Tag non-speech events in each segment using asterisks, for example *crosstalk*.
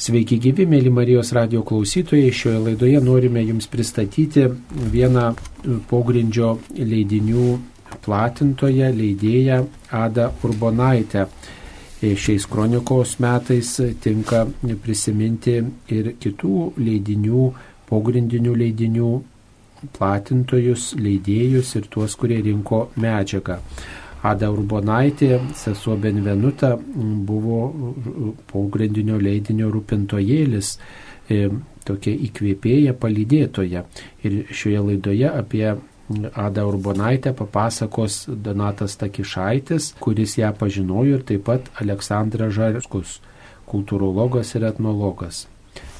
Sveiki gyvi, mėly Marijos radio klausytojai. Šioje laidoje norime Jums pristatyti vieną pogrindžio leidinių platintoją, leidėją Adą Urbonaitę. Šiais kronikos metais tinka prisiminti ir kitų leidinių, pogrindinių leidinių platintojus, leidėjus ir tuos, kurie rinko medžiagą. Ada Urbonaitė, sesuo Benvenuta, buvo pogrindinio leidinio rūpintojėlis, e, tokia įkvėpėja, palydėtoja. Ir šioje laidoje apie Ada Urbonaitę papasakos Donatas Takišaitis, kuris ją pažinojo ir taip pat Aleksandras Žarskus, kultūrologas ir etnologas.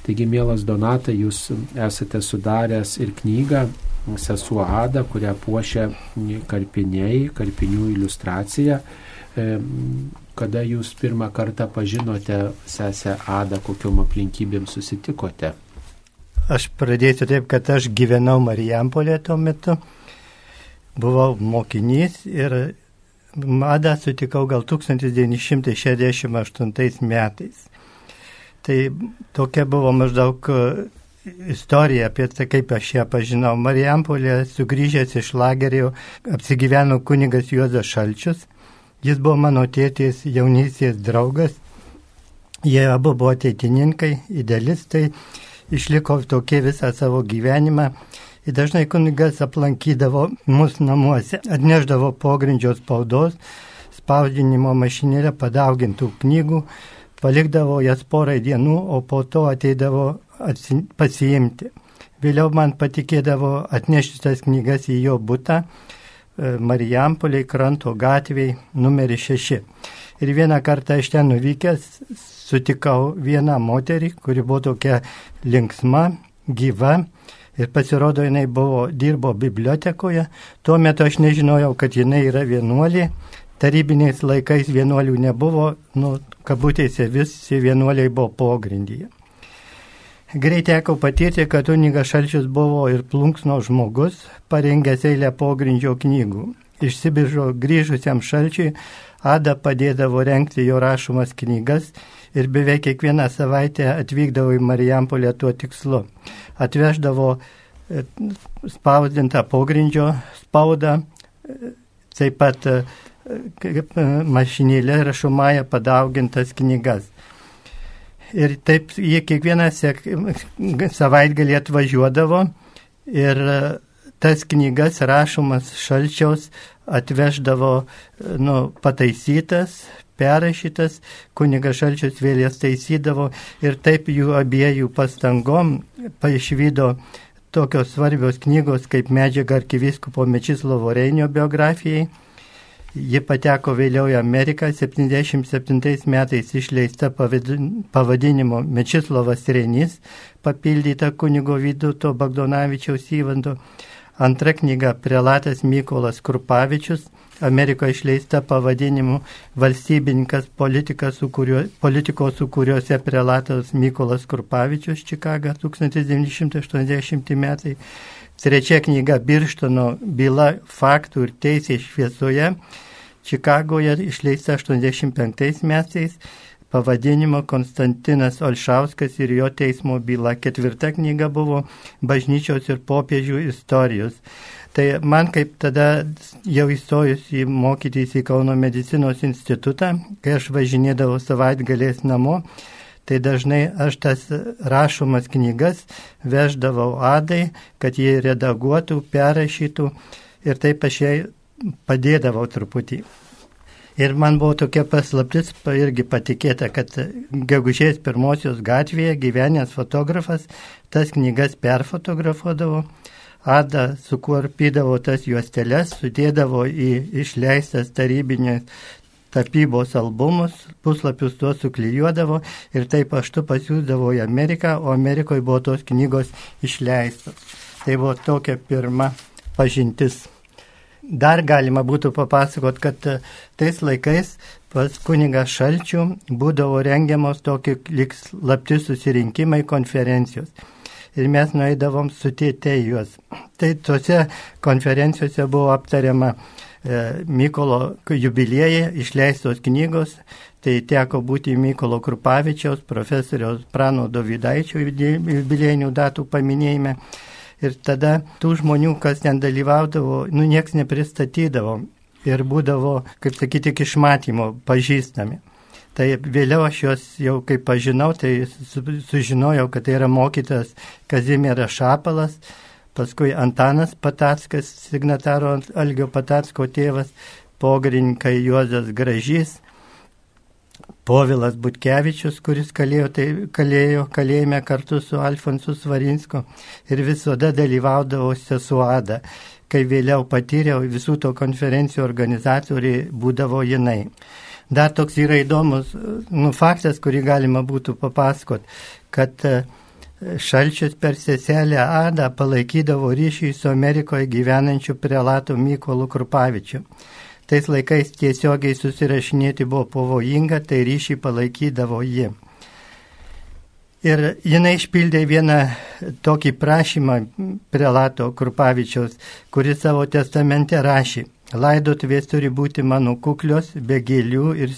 Taigi, mielas Donatai, jūs esate sudaręs ir knygą sesuo Ada, kurią puošia karpiniai, karpinių iliustracija. E, kada jūs pirmą kartą pažinote sesę Adą, kokiom aplinkybėm susitikote? Aš pradėsiu taip, kad aš gyvenau Marijampolė tuo metu, buvau mokinys ir Adą sutikau gal 1968 metais. Tai tokia buvo maždaug istoriją apie tai, kaip aš ją pažinau. Marijampolė sugrįžęs iš lagerio apsigyveno kunigas Juozas Šalčius. Jis buvo mano tėtės jaunystės draugas. Jie abu buvo ateitininkai, idealistai, išliko tokie visą savo gyvenimą. Ir dažnai kunigas aplankydavo mus namuose, atneždavo pogrindžio spaudos, spausdinimo mašinėlę padaugintų knygų, palikdavo jas porai dienų, o po to ateidavo pasiimti. Vėliau man patikėdavo atnešti tas knygas į jo būtą e, Marijampoliai kranto gatviai numeris 6. Ir vieną kartą iš ten nuvykęs sutikau vieną moterį, kuri buvo tokia linksma, gyva. Ir pasirodo, jinai buvo, dirbo bibliotekoje. Tuo metu aš nežinojau, kad jinai yra vienuolė. Tarybiniais laikais vienuolių nebuvo, nu, kabutėse visi vienuoliai buvo pogrindyje. Greit teko patirti, kad Unigas Šalčius buvo ir plunksno žmogus, parengęs eilę pogrindžio knygų. Iš Sibiržo grįžusiam Šalčiui Ada padėdavo renkti jo rašomas knygas ir beveik kiekvieną savaitę atvykdavo į Marijampolę tuo tikslu. Atveždavo e, spausdintą pogrindžio spaudą, e, taip pat e, mašinėlė rašomąją padaugintas knygas. Ir taip jie kiekvieną savaitgalį atvažiuodavo ir e, tas knygas rašomas šalčiaus atveždavo nu, pataisytas, perrašytas, kuniga šalčius vėl jas taisydavo ir taip jų abiejų pastangom paaišvydo tokios svarbios knygos kaip medžiaga arkiviskopo Mečislovo Reinio biografijai Ji pateko vėliau į Ameriką, 77 metais išleista pavadinimu Mečislovas Renys, papildyta kunigo Vyduto Bagdonavičiaus įvando. Antra knyga Prelatas Mykolas Krupavičius, Amerikoje išleista pavadinimu Valstybininkas su kuriuo, politikos, su kuriuose prelatas Mykolas Krupavičius, Čikaga, 1980 metai. Trečia knyga Birštono byla faktų ir teisės šviesoje Čikagoje išleista 85 metais pavadinimo Konstantinas Olšauskas ir jo teismo byla. Ketvirta knyga buvo Bažnyčios ir popiežių istorijos. Tai man kaip tada jau įstojus į mokytis į Kauno medicinos institutą, kai aš važinėdavau savaitgalės namo, tai dažnai aš tas rašomas knygas veždavau adai, kad jie redaguotų, perrašytų ir taip aš jai padėdavau truputį. Ir man buvo tokia paslaptis irgi patikėta, kad gegužės pirmosios gatvėje gyvenęs fotografas tas knygas perfotografuodavo, Ada sukurpydavo tas juosteles, sudėdavo į išleistas tarybinės tapybos albumus, puslapius tuos suklyjuodavo ir taip paštu pasiūsdavo į Ameriką, o Amerikoje buvo tos knygos išleistos. Tai buvo tokia pirma pažintis. Dar galima būtų papasakot, kad e, tais laikais pas kuniga Šalčių būdavo rengiamos tokie liks lapti susirinkimai konferencijos. Ir mes nueidavom sutėti juos. Tai tose konferencijose buvo aptariama E, Mykolo jubiliejai išleistos knygos, tai teko būti Mykolo Krupavičiaus, profesoriaus Prano Dovydaičio jubiliejinių datų paminėjime. Ir tada tų žmonių, kas ten dalyvaudavo, nu nieks nepristatydavo ir būdavo, kaip sakyti, tik išmatymo pažįstami. Tai vėliau aš juos jau kaip pažinau, tai sužinojau, kad tai yra mokytas Kazimieras Šapalas, paskui Antanas Patackas, signataro Algio Patacko tėvas, pogrinkai Juozas Gražys, Povilas Butkevičius, kuris kalėjo, tai, kalėjo kalėjime kartu su Alfonsu Svarinsko ir visada dalyvaudavo sesuada. Kai vėliau patyriau, visų to konferencijų organizatoriai būdavo jinai. Dar toks yra įdomus nu, faktas, kurį galima būtų papasakot, kad e, Šalčius per seselę Adą palaikydavo ryšį su Amerikoje gyvenančiu prelatu Mykolu Krupavičiu. Tais laikais tiesiogiai susirašinėti buvo pavojinga, tai ryšį palaikydavo ji. Ir jinai išpildė vieną tokį prašymą prelato Krupavičiaus, kuris savo testamente rašė, laidotuvės turi būti mano kuklios, be gėlių ir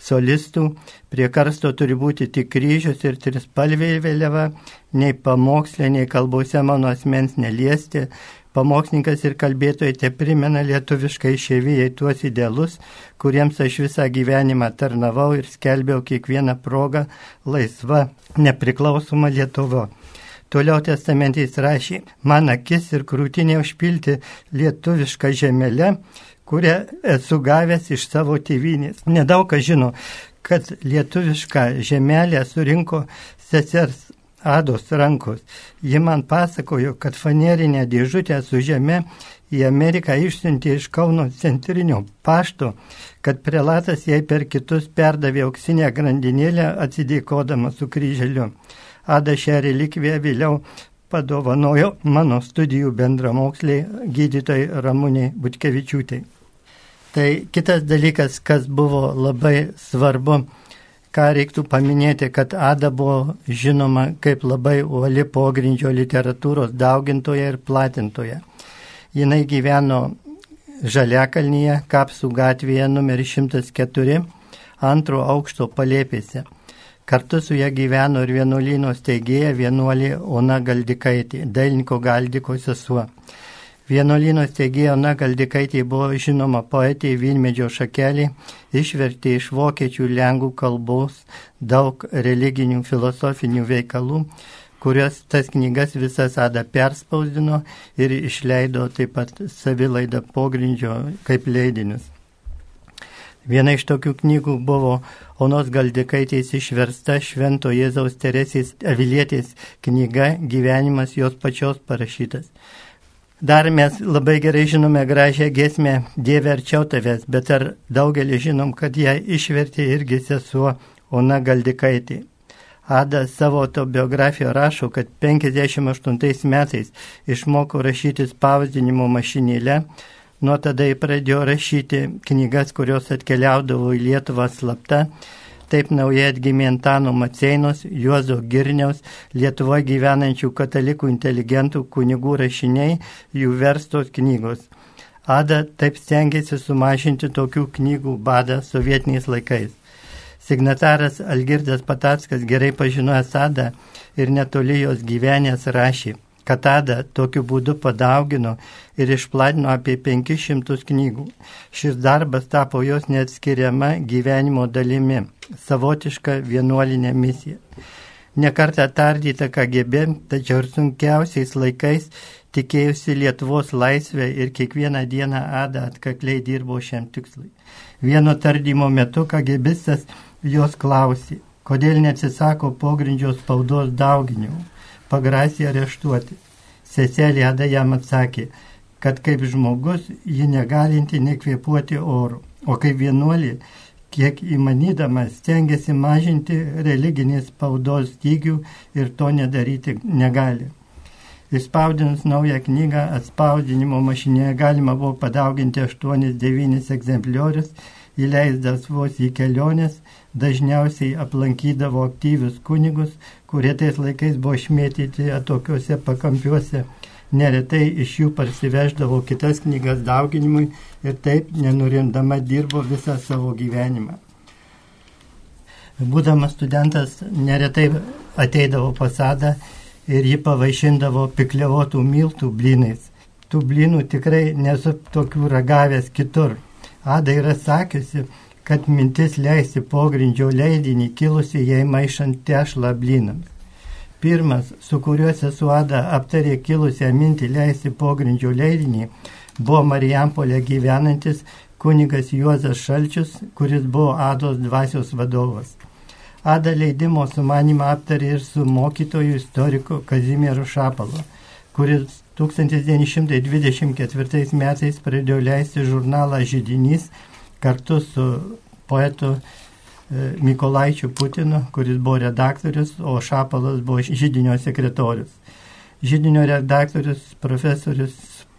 solistų, prie karsto turi būti tik kryžius ir trispalvė vėliava, nei pamokslė, nei kalbose mano asmens neliesti, Pamokslininkas ir kalbėtojai te primena lietuviškai išėvijai tuos idealus, kuriems aš visą gyvenimą tarnavau ir skelbiau kiekvieną progą laisva, nepriklausoma Lietuvo. Toliau testamentys rašė, man akis ir krūtinė užpilti lietuvišką žemelę, kurią esu gavęs iš savo tėvynės. Nedaug kas žino, kad lietuvišką žemelę surinko sesers Ados rankos. Ji man pasakojo, kad fanerinę dėžutę su žeme į Ameriką išsiuntė iš Kauno centrinio pašto, kad prelatas jai per kitus perdavė auksinę grandinėlę atsidėkodama su kryželiu. Ada šią relikviją vėliau padovanojo mano studijų bendramoksliai gydytojai Ramūniai Butkevičiūtai. Tai kitas dalykas, kas buvo labai svarbu ką reiktų paminėti, kad Ada buvo žinoma kaip labai uoli pogrindžio literatūros daugintoja ir platintoja. Jis gyveno Žaliakalnyje, Kapsų gatvėje numeris 104, antro aukšto palėpėse. Kartu su ją gyveno ir vienuolyno steigėja vienuolė Ona Galdikaitė, Dailniko Galdiko sesuo. Vienuolino steigėjo Ona Galdikaitė buvo žinoma poetė Vilmedžio šakelį, išvertė iš vokiečių lengvų kalbos daug religinių filosofinių veikalų, kurias tas knygas visas Ada perspausdino ir išleido taip pat savilaidą pogrindžio kaip leidinius. Viena iš tokių knygų buvo Onos Galdikaitės išversta Švento Jėzaus Teresės Avilietės knyga Gyvenimas jos pačios parašytas. Dar mes labai gerai žinome gražią gesmę Dieve arčiau tavęs, bet ar daugelį žinom, kad ją išvertė irgi sesuo Ona Galdikaitė. Ada savo autobiografijoje rašo, kad 58 metais išmoko rašyti spausdinimo mašinėlę, nuo tada jį pradėjo rašyti knygas, kurios atkeliaudavo į Lietuvą slapta Taip naujai atgimė Antano Maceinos, Juozo Girniaus, Lietuvoje gyvenančių katalikų inteligentų kunigų rašiniai, jų verstos knygos. Ada taip stengiasi sumažinti tokių knygų badą sovietiniais laikais. Signataras Algirdas Patackas gerai pažinojęs Adą ir netoli jos gyvenęs rašė. Katada tokiu būdu padaugino ir išplatino apie 500 knygų. Šis darbas tapo jos neatskiriama gyvenimo dalimi, savotiška vienuolinė misija. Nekartą tardyta KGB, tačiau ir sunkiausiais laikais tikėjusi Lietuvos laisvę ir kiekvieną dieną Ada atkakliai dirbo šiam tikslui. Vieno tardymo metu KGBistas jos klausė, kodėl neatsisako pogrindžio spaudos dauginimų pagrasė areštuoti. Seselė Ada jam atsakė, kad kaip žmogus ji negalinti nekvėpuoti oru, o kaip vienuolė, kiek įmanydamas stengiasi mažinti religinės spaudos stygių ir to nedaryti negali. Įspaudinus naują knygą atspausdinimo mašinėje galima buvo padauginti 8-9 egzempliorius, įleisdas vos į keliones, dažniausiai aplankydavo aktyvius kunigus, kurie tais laikais buvo išmėtyti atokiuose pakampiuose. Neretai iš jų parsiveždavo kitas knygas dauginimui ir taip nenurindama dirbo visą savo gyvenimą. Būdamas studentas neretai ateidavo pasadą ir jį pavaišindavo pikliavotų miltų blynais. Tų blynų tikrai nesu tokių ragavęs kitur. Ada yra sakiusi, kad mintis leisti pogrindžio leidinį kilusi jai maišant tešlą blynams. Pirmas, su kuriuo sesuo Ada aptarė kilusią mintį leisti pogrindžio leidinį, buvo Marijampolė gyvenantis kunigas Juozas Šalčius, kuris buvo Ados dvasios vadovas. Ada leidimo sumanimą aptarė ir su mokytoju istoriku Kazimieru Šapalu, kuris 1924 metais pradėjo leisti žurnalą Žydinys kartu su poetu E, Mikolaičiu Putinu, kuris buvo redaktorius, o Šapalas buvo žydinio sekretorius. Žydinio redaktorius profesorius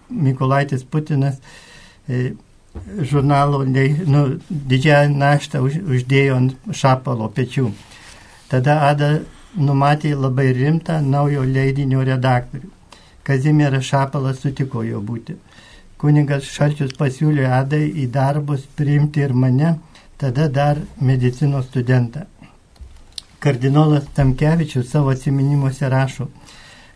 Mikolaitis Putinas e, žurnalo nu, didžiąją naštą už, uždėjo ant Šapalo pečių. Tada Ada numatė labai rimtą naujo leidinio redaktorių. Kazimieras Šapalas sutiko jo būti. Kuningas Šalčius pasiūlė Adai į darbus priimti ir mane tada dar medicinos studentą. Kardinolas Tamkevičius savo atsiminimuose rašo,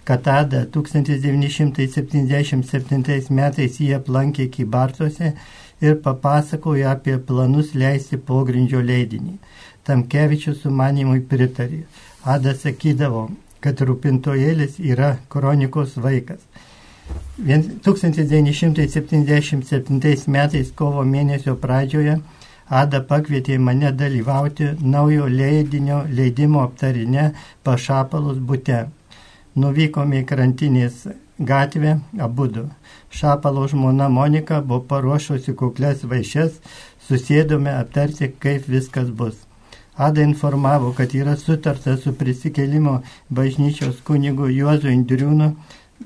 kad tada 1977 metais jie aplankė Kybartuose ir papasakojo apie planus leisti pogrindžio leidinį. Tamkevičius su manimui pritarė. Ada sakydavo, kad rūpintojėlis yra kronikos vaikas. 1977 metais kovo mėnesio pradžioje Ada pakvietė mane dalyvauti naujo leidinio leidimo aptarinė pašapalus būte. Nuvykome į krantinės gatvę abudu. Šapalo žmona Monika buvo paruošusi kuklės vaišes, susėdome aptarti, kaip viskas bus. Ada informavo, kad yra sutarta su prisikelimo bažnyčios kunigu Juozu Indriūnu,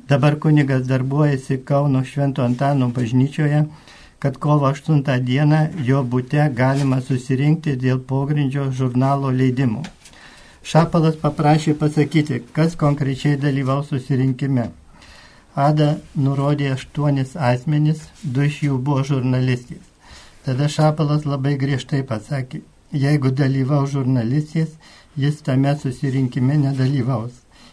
dabar kunigas darbuojasi Kauno Švento Antano bažnyčioje kad kovo 8 dieną jo būte galima susirinkti dėl pogrindžio žurnalo leidimų. Šapalas paprašė pasakyti, kas konkrečiai dalyvaus susirinkime. Ada nurodė aštuonis asmenis, du iš jų buvo žurnalistės. Tada Šapalas labai griežtai pasakė, jeigu dalyvaus žurnalistės, jis tame susirinkime nedalyvaus.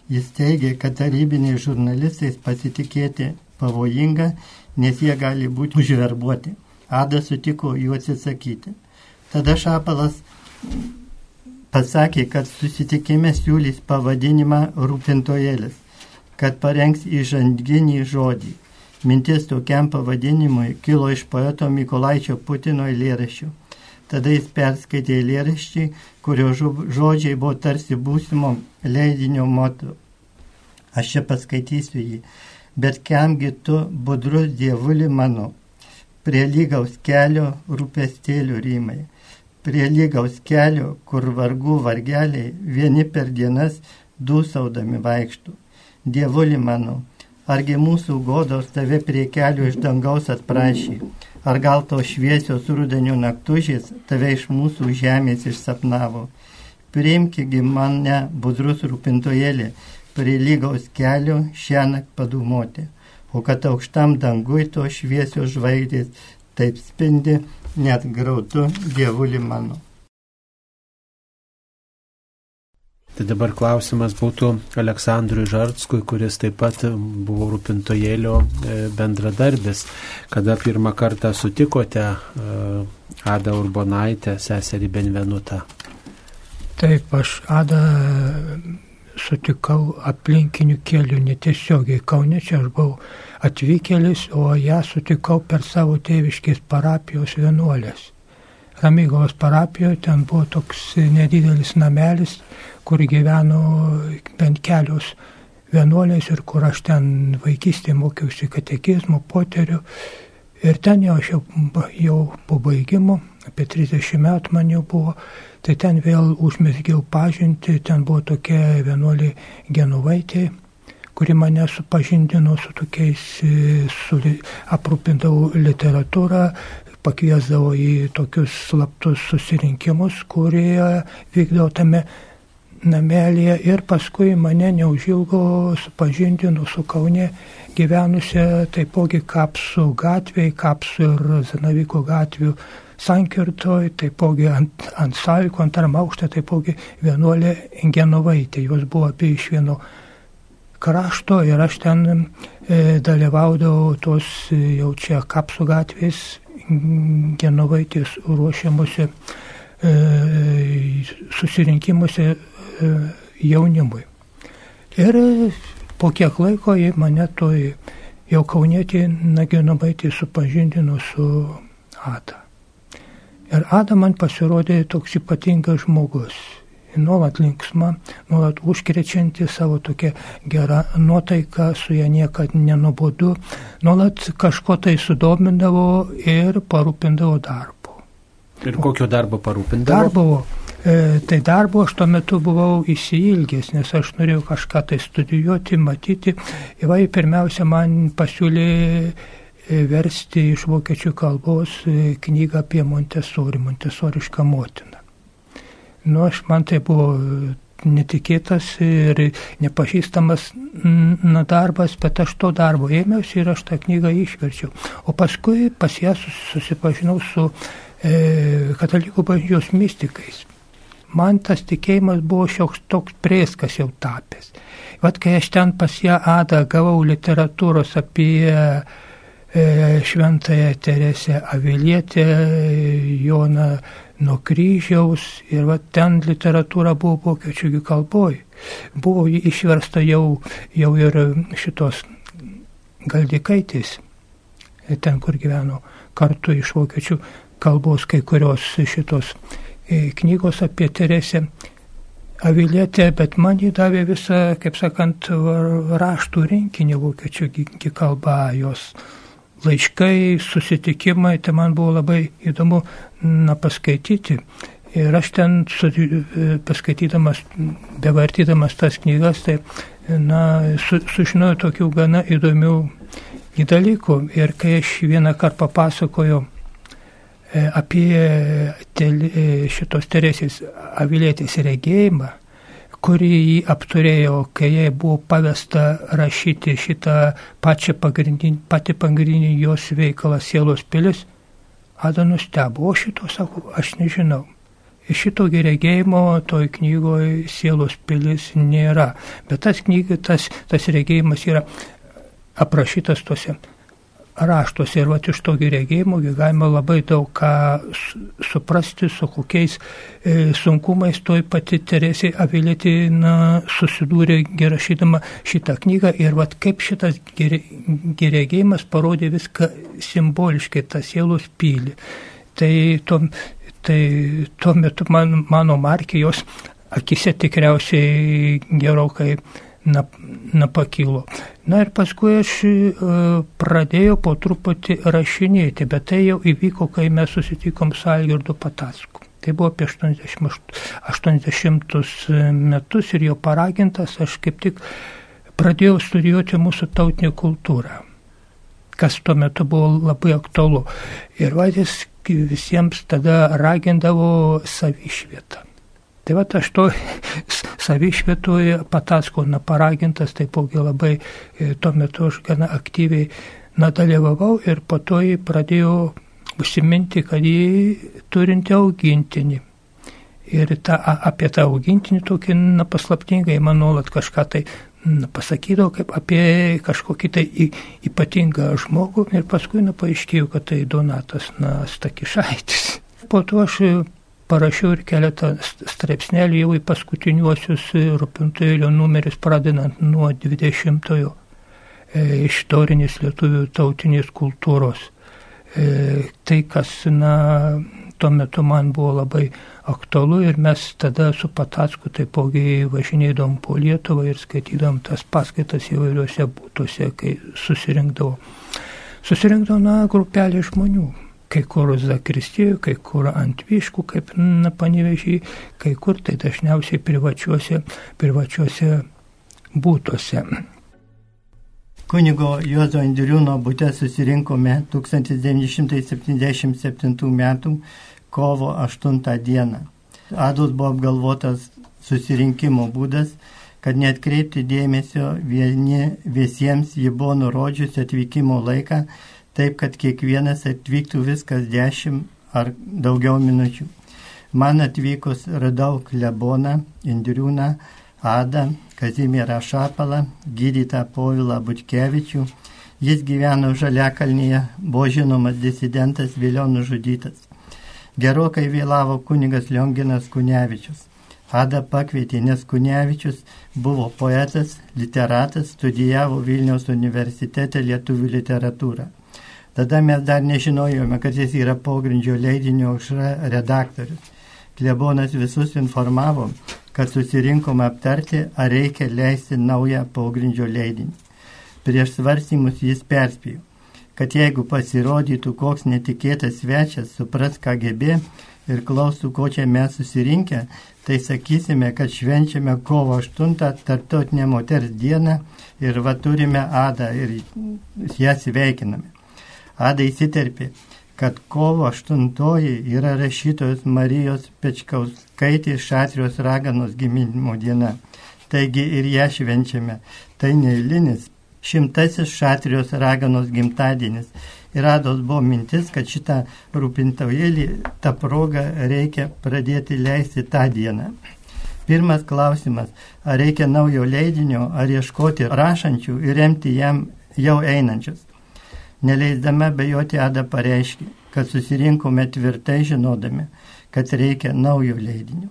Jis teigia, kad tarybiniai žurnalistais pasitikėti pavojinga nes jie gali būti užverbuoti. Ada sutiko jų atsisakyti. Tada Šapalas pasakė, kad susitikime siūlys pavadinimą rūpintojėlis, kad parengs įžanginį žodį. Mintis tokiam pavadinimui kilo iš poeto Mikolaičio Putino eilėraščių. Tada jis perskaitė eilėraščiai, kurio žodžiai buvo tarsi būsimo leidinio moto. Aš čia paskaitysiu jį bet kamgi tu budrus dievuli mano, prie lygaus kelio rūpestėlių rymai, prie lygaus kelio, kur vargų vargeliai vieni per dienas dūsaudami vaikštų. Dievuli mano, argi mūsų godos tave prie kelių iš dangaus atprašė, ar gal to šviesios rudenio naktužės tave iš mūsų žemės išsapnavo. Priimkigi mane, budrus rūpintojėlė, prie lygaus kelio šiąnakt padūmoti, o kad aukštam dangui to šviesios žvaigždės taip spindi net grautu dievuli mano. Tai dabar klausimas būtų Aleksandrui Žartskui, kuris taip pat buvo rūpintojėlio e, bendradarbis. Kada pirmą kartą sutikote e, Adą Urbonaitę, seserį Benvenutą? Taip, aš Adą sutikau aplinkinių kelių netiesiogiai Kaune, čia aš buvau atvykėlis, o ją sutikau per savo tėviškės parapijos vienuolės. Ramygos parapijoje ten buvo toks nedidelis namelis, kur gyveno bent kelios vienuolės ir kur aš ten vaikystėje mokiausi katekizmų, poterių. Ir ten jau aš jau, jau po baigimo, apie 30 metų man jau buvo, Tai ten vėl užmesgiau pažinti, ten buvo tokia vienuolė Genovaitė, kuri mane supažindino su tokiais, su, aprūpindavo literatūrą, pakviesdavo į tokius slaptus susirinkimus, kurie vykdavo tame namelėje ir paskui mane neužilgo supažindino su Kaune gyvenusią taipogi Kapsų gatvėje, Kapsų ir Zanaviko gatvių sankirtoj, taipogi ant, ant Saliko, antram aukšte, taipogi vienuolė Genovaitė. Jos buvo apie iš vieno krašto ir aš ten e, dalyvaudavau tos e, jau čia kapsų gatvės Genovaitės ruošiamuose e, susirinkimuose e, jaunimui. Ir po kiek laiko jie mane toj jau kaunietį Naginovaitį supažindino su Ada. Ir Ada man pasirodė toks ypatingas žmogus. Nuolat linksma, nuolat užkrečianti savo tokia gera nuotaika, su ją niekad nenuobodu, nuolat kažko tai sudomindavo ir parūpindavo darbo. Ir kokio darbo parūpindavo? Darbo E, tai darbo aš tuo metu buvau įsiilgęs, nes aš norėjau kažką tai studijuoti, matyti. Įvai pirmiausia man pasiūlė e, versti iš vokiečių kalbos e, knygą apie Montesori, Montesorišką motiną. Nu, aš man tai buvo netikėtas ir nepažįstamas na, darbas, bet aš to darbo ėmiausi ir aš tą knygą išverčiau. O paskui pas ją susipažinau su e, katalikų bažnyčios mystikais man tas tikėjimas buvo šioks toks prėskas jau tapęs. Vat kai aš ten pas ją Adą gavau literatūros apie e, Šventąją Teresę Avilietę, Joną nuo kryžiaus ir vat ten literatūra buvo vokiečių kalboj. Buvo išversta jau, jau ir šitos galdikaitės, ten kur gyveno kartu iš vokiečių kalbos kai kurios šitos E, knygos apie Teresę Avilietę, bet man jį davė visą, kaip sakant, raštų rinkinį vokiečių kalba, jos laiškai, susitikimai, tai man buvo labai įdomu na, paskaityti. Ir aš ten paskaitydamas, bevartydamas tas knygas, tai na, su, sužinojau tokių gana įdomių dalykų. Ir kai aš vieną kartą papasakojau E, apie tel, šitos Teresės Avilėtės regėjimą, kurį jį apturėjo, kai jai buvo pavesta rašyti šitą pačią pagrindinį, patį pagrindinį jos veikalą sielos pilis, Ada nustebo, o šito sako, aš nežinau. Iš šito regėjimo toj knygoje sielos pilis nėra, bet tas, knyga, tas, tas regėjimas yra aprašytas tuose raštuose ir va iš to regėjimo galima labai daug ką suprasti, su kokiais e, sunkumais toj pati Teresė Avilėti na, susidūrė gerašydama šitą knygą ir va kaip šitas regėjimas parodė viską simboliškai, tą sielos pylį. Tai tuo, tai tuo metu man, mano markijos akise tikriausiai gerokai nepakilo. Na ir paskui aš e, pradėjau po truputį rašinėti, bet tai jau įvyko, kai mes susitikom su Algirdu Patasku. Tai buvo apie 80, 80 metus ir jo paragintas aš kaip tik pradėjau studijuoti mūsų tautinę kultūrą, kas tuo metu buvo labai aktualu. Ir vadys visiems tada ragindavo savišvietą. Tai va aš to savišvietoje patasko na paragintas, taipogi labai e, tuo metu aš gana aktyviai nadalyvavau ir po to jį pradėjau užsiminti, kad jį turinti augintinį. Ir ta, apie tą augintinį tokį na, paslaptingai man nuolat kažką tai na, pasakydavo kaip apie kažkokį tai ypatingą žmogų ir paskui na, paaiškėjo, kad tai Donatas na, Stakišaitis. Po to aš parašiau ir keletą straipsnelių jau į paskutiniuosius rūpintojėlio numerius, pradedant nuo 20-ojo e, istorinės lietuvių tautinės kultūros. E, tai, kas na, tuo metu man buvo labai aktualu ir mes tada su Patasku taipogi važinėdom po Lietuvą ir skaitydom tas paskaitas įvairiuose būtuose, kai susirinkdavo. Susirinkdavo, na, grupelė žmonių kai kur Zakristijoje, kai kur ant Viškų, kaip panevežiai, kai kur tai dažniausiai privačiuose, privačiuose būtuose. Kunigo Juozo Andriūno būte susirinkome 1977 m. kovo 8 d. Ados buvo apgalvotas susirinkimo būdas, kad netkreipti dėmesio vieni visiems ji buvo nurodžiusi atvykimo laiką taip, kad kiekvienas atvyktų viskas 10 ar daugiau minučių. Man atvykus radau kleboną, Indriūną, Adą, Kazimierą Šapalą, gydytą Povilą Butkevičių. Jis gyveno Žaliakalnyje, buvo žinomas disidentas, vėliau nužudytas. Gerokai vėlavo kunigas Lionginas Kunevičius. Ada pakvietė, nes Kunevičius buvo poetas, literatas, studijavo Vilniaus universitete lietuvių literatūrą. Tada mes dar nežinojome, kad jis yra pogrindžio leidinio aušra redaktorius. Klebonas visus informavo, kad susirinkom aptarti, ar reikia leisti naują pogrindžio leidinį. Prieš svarstymus jis perspėjo, kad jeigu pasirodytų koks netikėtas svečias, supras KGB ir klaustų, ko čia mes susirinkę, tai sakysime, kad švenčiame kovo 8 tarptautinę moters dieną ir va turime Adą ir ją sveikiname. Ada įsiterpė, kad kovo 8 yra rašytojos Marijos Pečkauskaitės Šatrijos raganos gimimo diena. Taigi ir ją švenčiame. Tai neįlinis šimtasis Šatrijos raganos gimtadienis. Ir rados buvo mintis, kad šitą rūpintaujėlį tą progą reikia pradėti leisti tą dieną. Pirmas klausimas, ar reikia naujo leidinio, ar ieškoti rašančių ir remti jam jau einančius. Neleisdama bejoti Ada pareiškė, kad susirinkome tvirtai žinodami, kad reikia naujo leidinio.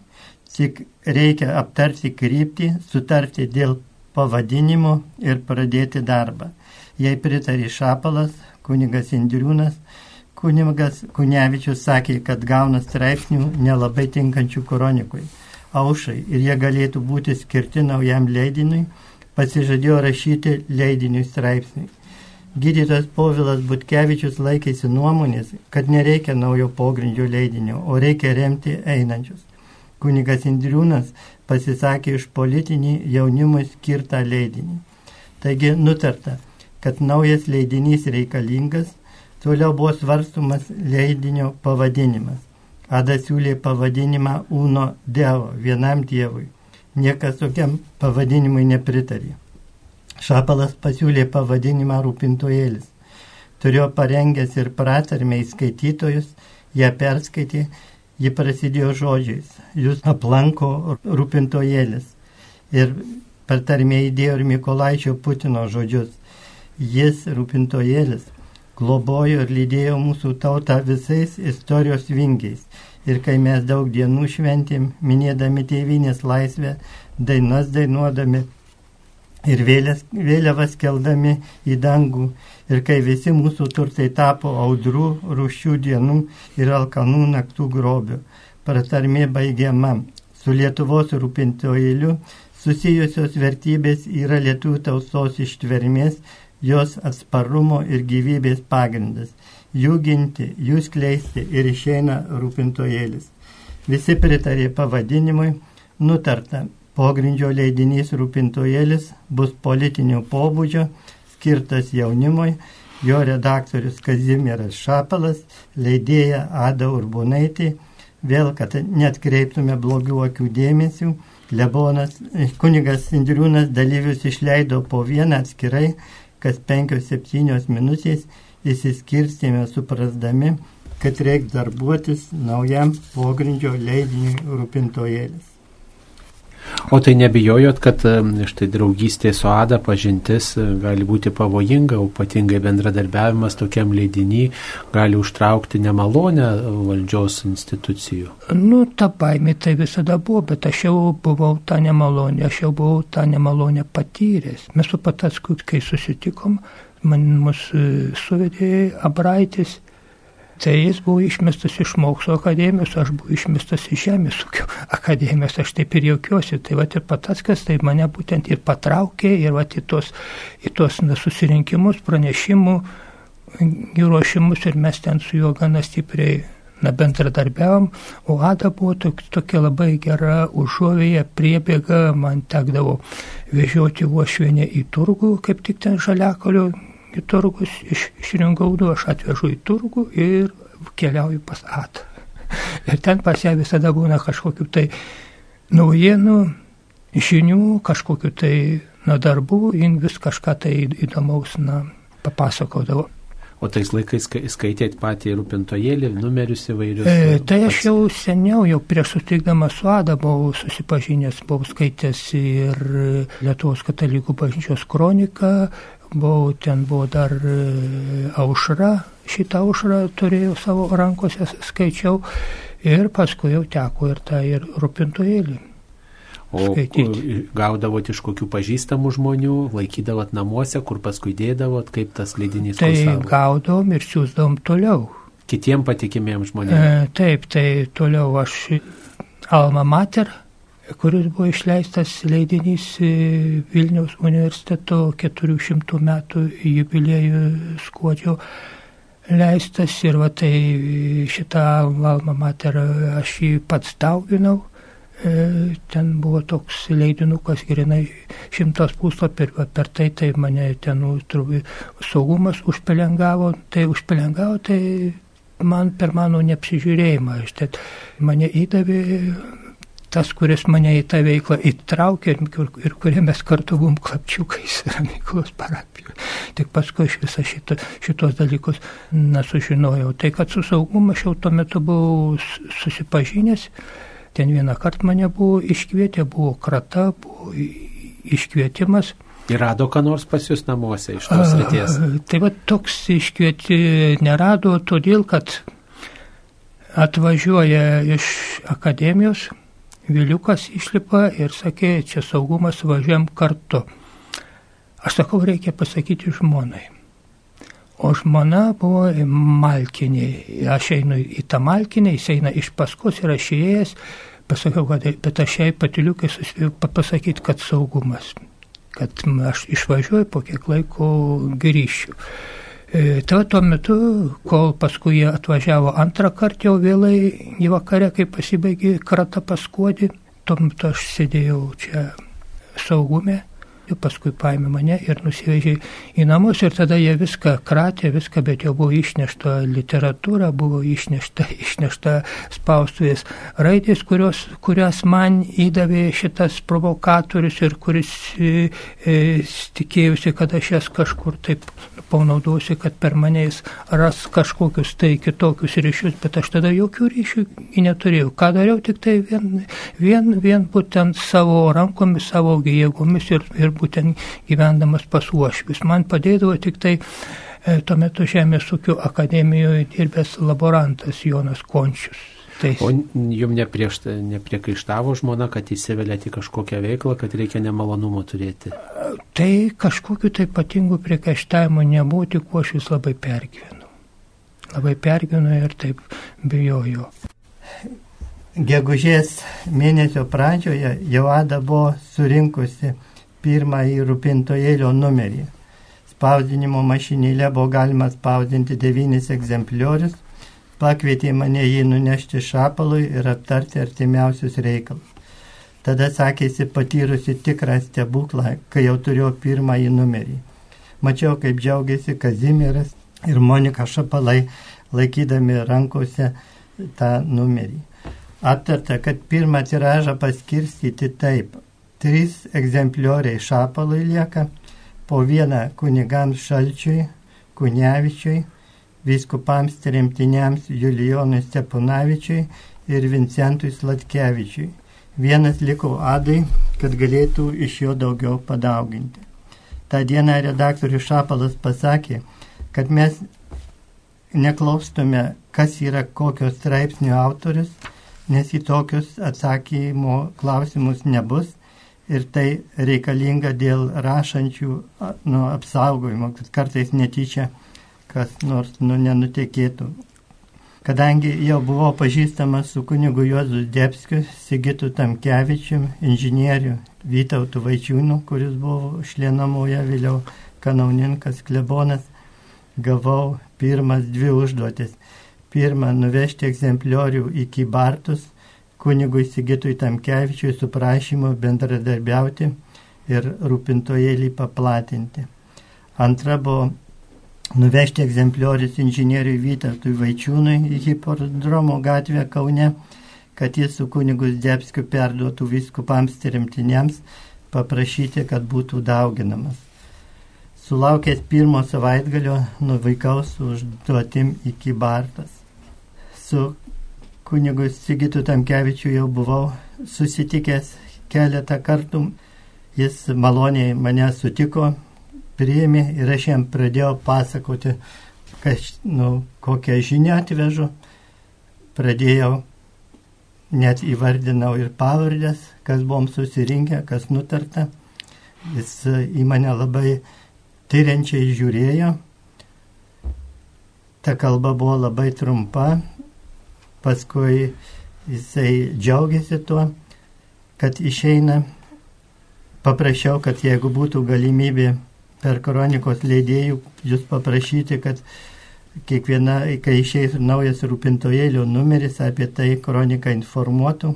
Tik reikia aptarti kryptį, sutarti dėl pavadinimo ir pradėti darbą. Jei pritarė Šapalas, kunigas Indriūnas, kunigas Kunevičius sakė, kad gauna straipsnių nelabai tinkančių kronikui. Aušai ir jie galėtų būti skirti naujam leidiniui, pasižadėjo rašyti leidiniui straipsniui. Gydytojas Povilas Butkevičius laikėsi nuomonės, kad nereikia naujo pogrindžio leidinio, o reikia remti einančius. Kunigas Indriūnas pasisakė iš politinį jaunimui skirtą leidinį. Taigi nutarta, kad naujas leidinys reikalingas, toliau buvo svarstumas leidinio pavadinimas. Ada siūlė pavadinimą Uno Dievo, vienam Dievui. Niekas tokiam pavadinimui nepritarė. Šapalas pasiūlė pavadinimą rūpintojėlis. Turėjo parengęs ir pratarmę į skaitytojus, ją perskaitė, ji prasidėjo žodžiais. Jūs aplanko rūpintojėlis. Ir pratarmė įdėjo ir Mikolaičio Putino žodžius. Jis, rūpintojėlis, globojo ir lydėjo mūsų tautą visais istorijos vingiais. Ir kai mes daug dienų šventėm, minėdami tėvinės laisvę, dainas dainuodami, ir vėlės, vėliavas keldami į dangų. Ir kai visi mūsų turtai tapo audrų, rūšių dienų ir alkanų naktų grobių, pratarmė baigiama. Su Lietuvos rūpintojėliu susijusios vertybės yra lietuvių tautos ištvermės, jos atsparumo ir gyvybės pagrindas. Jų ginti, jų skleisti ir išeina rūpintojėlis. Visi pritarė pavadinimui, nutarta Pogrindžio leidinys Rūpintojėlis bus politinio pobūdžio, skirtas jaunimui, jo redaktorius Kazimieras Šapalas, leidėja Ada Urbonaitė, vėl, kad netkreiptume blogių akių dėmesių, Lebonas, kunigas Indriūnas dalyvius išleido po vieną atskirai, kas penkios septynios minutės įsiskirstėme suprasdami, kad reikia darbuotis naujam pogrindžio leidiniui rūpintojėlis. O tai nebijojot, kad štai draugystė su Ada pažintis e, gali būti pavojinga, ypatingai bendradarbiavimas tokiam leidinį gali užtraukti nemalonę valdžios institucijų? Nu, ta baimė tai visada buvo, bet aš jau buvau tą nemalonę, aš jau buvau tą nemalonę patyręs. Mes su patasku, kai susitikom, man mus e, suvedė Abraitis Tai jis buvo išmestas iš mokslo akademijos, aš buvau išmestas iš žemės ūkio akademijos, aš taip ir jaukiuosi. Tai va ir Pataskas tai mane būtent ir patraukė, ir va į tos, į tos na, susirinkimus, pranešimų, ruošimus ir mes ten su juo gana stipriai na, bendradarbiavom, o Ada buvo tok, tokia labai gera užuovėje, priebėga, man tekdavo vežioti uošvienę į turgų, kaip tik ten žaliakalio į turgus, iš, iš Ringaudo aš atvežu į turgų ir keliauju pas Atą. *laughs* Ir ten pas ją visada būna kažkokiu tai naujienų, žinių, kažkokiu tai na, darbų, jin vis kažką tai įdomaus na, papasakodavo. O tais laikais skaitėt patį rūpintojėlį, numerius įvairius? E, tai aš jau seniau, jau prieš sutikdamas su Ada buvau susipažinęs, buvau skaitęs ir Lietuvos katalikų bažnyčios kroniką, buvau, ten buvo dar e, aušra, šitą aušrą turėjau savo rankose, skaičiau ir paskui jau teko ir tą ir rūpintojėlį. O skaityti. gaudavot iš kokių pažįstamų žmonių, laikydavot namuose, kur paskui dėdavot, kaip tas leidinys Tai kursavo? gaudavom ir siūsdavom toliau. Kitiem patikimiem žmonėms. E, taip, tai toliau aš Alma Mater, kuris buvo išleistas leidinys e, Vilniaus universiteto 400 metų jubiliejų skuodžio leistas. Ir va tai šitą Alma Mater aš jį pats dauginau. E, ten buvo toks leidinukas grinai šimtas puslapį ir per tai tai mane ten turbūt saugumas užpelengavo, tai užpelengavo, tai man per mano neapsižiūrėjimą. Aš tai mane įdavė tas, kuris mane į tą veiklą įtraukė ir, ir kurie mes kartu buvom klapčiukais *laughs* Ramyklos parapijoje. Tik paskui aš visą šitą, šitos dalykus nesužinojau. Tai kad su saugumu aš jau tuo metu buvau susipažinęs Ten vieną kartą mane buvo iškvietę, buvo krata, buvo iškvietimas. Ir rado ką nors pas jūs namuose iš tos ryties? Tai va toks iškvieti nerado, todėl kad atvažiuoja iš akademijos, Viliukas išlipa ir sakė, čia saugumas važiuojam kartu. Aš sakau, reikia pasakyti žmonai. O žmona buvo malkinė. Aš einu į tą malkinę, jis eina iš paskos ir aš įėjęs, pasakiau, kad bet aš jai patiliukai suspėjau pasakyti, kad saugumas, kad aš išvažiuoju, po kiek laiko grįšiu. E, tai tuo metu, kol paskui jie atvažiavo antrą kartą jau vėlai į vakarę, kai pasibaigė krata paskuodį, tuo metu aš sėdėjau čia saugume ir paskui paėmė mane ir nusivežė į namus ir tada jie viską kratė, viską, bet jau buvo išnešta literatūra, buvo išnešta, *laughs* išnešta spaustuvės raidės, kurios, kurias man įdavė šitas provokatorius ir kuris e, e, tikėjusi, kad aš jas kažkur taip panaudosiu, kad per manęs ras kažkokius tai kitokius ryšius, bet aš tada jokių ryšių neturėjau. Ką dariau, tik tai vien, vien, vien būtent savo rankomis, savo jėgomis ir, ir būtent gyvendamas pas uošvius. Man padėdavo tik tai e, tuo metu Žemės ūkio akademijoje dirbęs laborantas Jonas Končius. Tai... O jum neprieš, nepriekaištavo žmona, kad įsivelėte į kažkokią veiklą, kad reikia nemalonumo turėti? Tai kažkokiu tai ypatingu priekaištavimu nebuvo, tik aš vis labai pergyvenu. Labai pergyvenu ir taip bijoju. Gegužės mėnesio pradžioje jau Ada buvo surinkusi pirmąjį rūpintojėlio numerį. Spausdinimo mašinėlė buvo galima spausdinti devynis egzempliorius, pakvietė mane jį nunešti šapalui ir aptarti artimiausius reikalus. Tada sakėsi patyrusi tikrą stebuklą, kai jau turėjau pirmąjį numerį. Mačiau, kaip džiaugiasi Kazimiras ir Monika Šapalai, laikydami rankose tą numerį. Aptarta, kad pirmą tiražą paskirstyti taip trys egzemplioriai šapalui lieka, po vieną kunigams Šalčiui, Kunevičiui, viskupams tremtiniams Julijonui Steponavičiui ir Vincentui Slatkevičiui. Vienas liko Adai, kad galėtų iš jo daugiau padauginti. Ta diena redaktorius Šapalas pasakė, kad mes neklaustume, kas yra kokio straipsnio autorius, nes į tokius atsakymo klausimus nebus ir tai reikalinga dėl rašančių nu, apsaugojimo, kad kartais netyčia kas nors nu, nenutekėtų. Kadangi jau buvau pažįstamas su kunigu Juozu Debskiu, Sigitu Tamkevičium, inžinieriu Vytautu Vaičiūnu, kuris buvo šlienamoje vėliau kanauninkas klebonas, gavau pirmas dvi užduotis. Pirma, nuvežti egzempliorių iki Bartus kunigui Sigitui Tamkevičiui su prašymu bendradarbiauti ir rūpintojėlį paplatinti. Antra buvo nuvežti egzempliorius inžinieriui Vytatui Vaičiūnui į hipodromo gatvę Kaune, kad jis su kunigus Debskiu perduotų viskupams rimtiniams, paprašyti, kad būtų dauginamas. Sulaukęs pirmo savaitgalio nuvykau su užduotim iki Bartas. Su kunigu Sigitu Tamkevičiu jau buvau susitikęs keletą kartų. Jis maloniai mane sutiko, priėmė ir aš jam pradėjau pasakoti, kas, nu, kokią žinią atvežu. Pradėjau, net įvardinau ir pavardės, kas buvom susirinkę, kas nutarta. Jis į mane labai tyriančiai žiūrėjo. Ta kalba buvo labai trumpa, paskui jisai džiaugiasi tuo, kad išeina. Paprašiau, kad jeigu būtų galimybė per kronikos leidėjų jūs paprašyti, kad kiekviena, kai išeis naujas rūpintojėlio numeris, apie tai kroniką informuotų.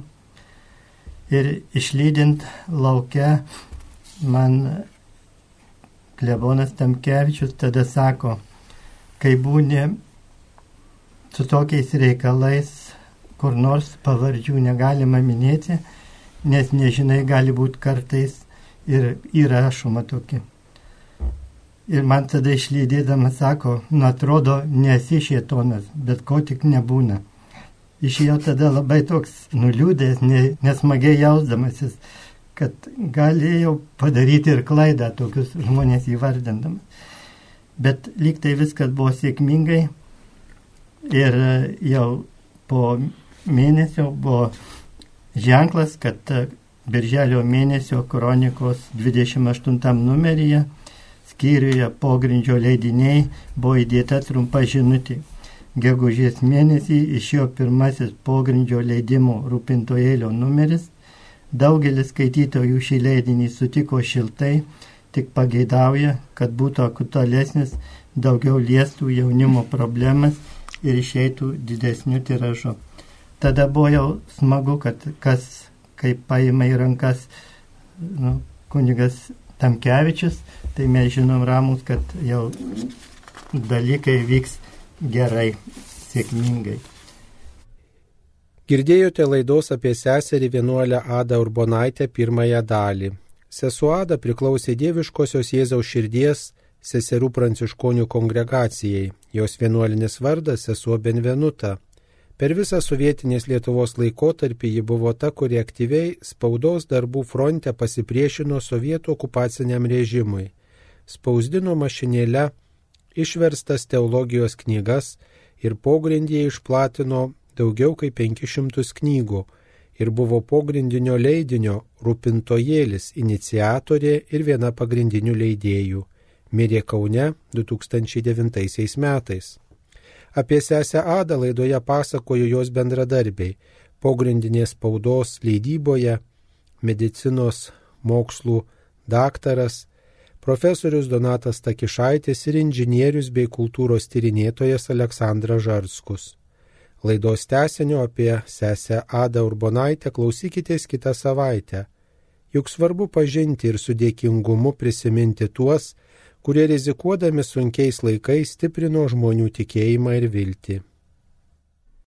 Ir išlydint laukia man klebonas Tamkevičius tada sako, kai būni su tokiais reikalais, kur nors pavardžių negalima minėti, nes nežinai, gali būti kartais ir įrašoma tokia. Ir man tada išlydėdamas sako, nu atrodo, nesi šietonas, bet ko tik nebūna. Išėjo tada labai toks nuliūdęs, nesmagiai jausdamasis, kad galėjau padaryti ir klaidą tokius žmonės įvardindamas. Bet lyg tai viskas buvo sėkmingai ir jau po mėnesio buvo ženklas, kad Birželio mėnesio kronikos 28 numeryje skyriuje pogrindžio leidiniai buvo įdėta trumpa žinutė. Gegužės mėnesį išėjo pirmasis pogrindžio leidimo rūpintojėlio numeris Daugelis skaitytojų šį leidinį sutiko šiltai, tik pageidauja, kad būtų aktualesnis, daugiau liestų jaunimo problemas ir išeitų didesnių tiražų. Tada buvo jau smagu, kad kas, kaip paima į rankas nu, kunigas Tamkevičius, tai mes žinom ramus, kad jau dalykai vyks gerai, sėkmingai. Girdėjote laidos apie seserį vienuolę Adą Urbonaitę pirmąją dalį. Sesuo Ada priklausė Dieviškosios Jėzaus širdies seserų pranciškonių kongregacijai. Jos vienuolinis vardas sesuo Benvenuta. Per visą sovietinės Lietuvos laikotarpį ji buvo ta, kuri aktyviai spaudos darbų fronte pasipriešino sovietų okupaciniam režimui. Spausdino mašinėle išverstas teologijos knygas ir pogrindyje išplatino daugiau kaip 500 knygų ir buvo pogrindinio leidinio Rūpintojėlis iniciatorė ir viena pagrindinių leidėjų. Mirė Kaune 2009 metais. Apie sesę Adą laidoje pasakojo jos bendradarbiai pogrindinės spaudos leidyboje, medicinos mokslų daktaras, profesorius Donatas Takišaitis ir inžinierius bei kultūros tyrinėtojas Aleksandras Žarskus. Laidos tęsinio apie sesę Adą Urbonaitę klausykitės kitą savaitę. Juk svarbu pažinti ir su dėkingumu prisiminti tuos, kurie rizikuodami sunkiais laikais stiprino žmonių tikėjimą ir viltį.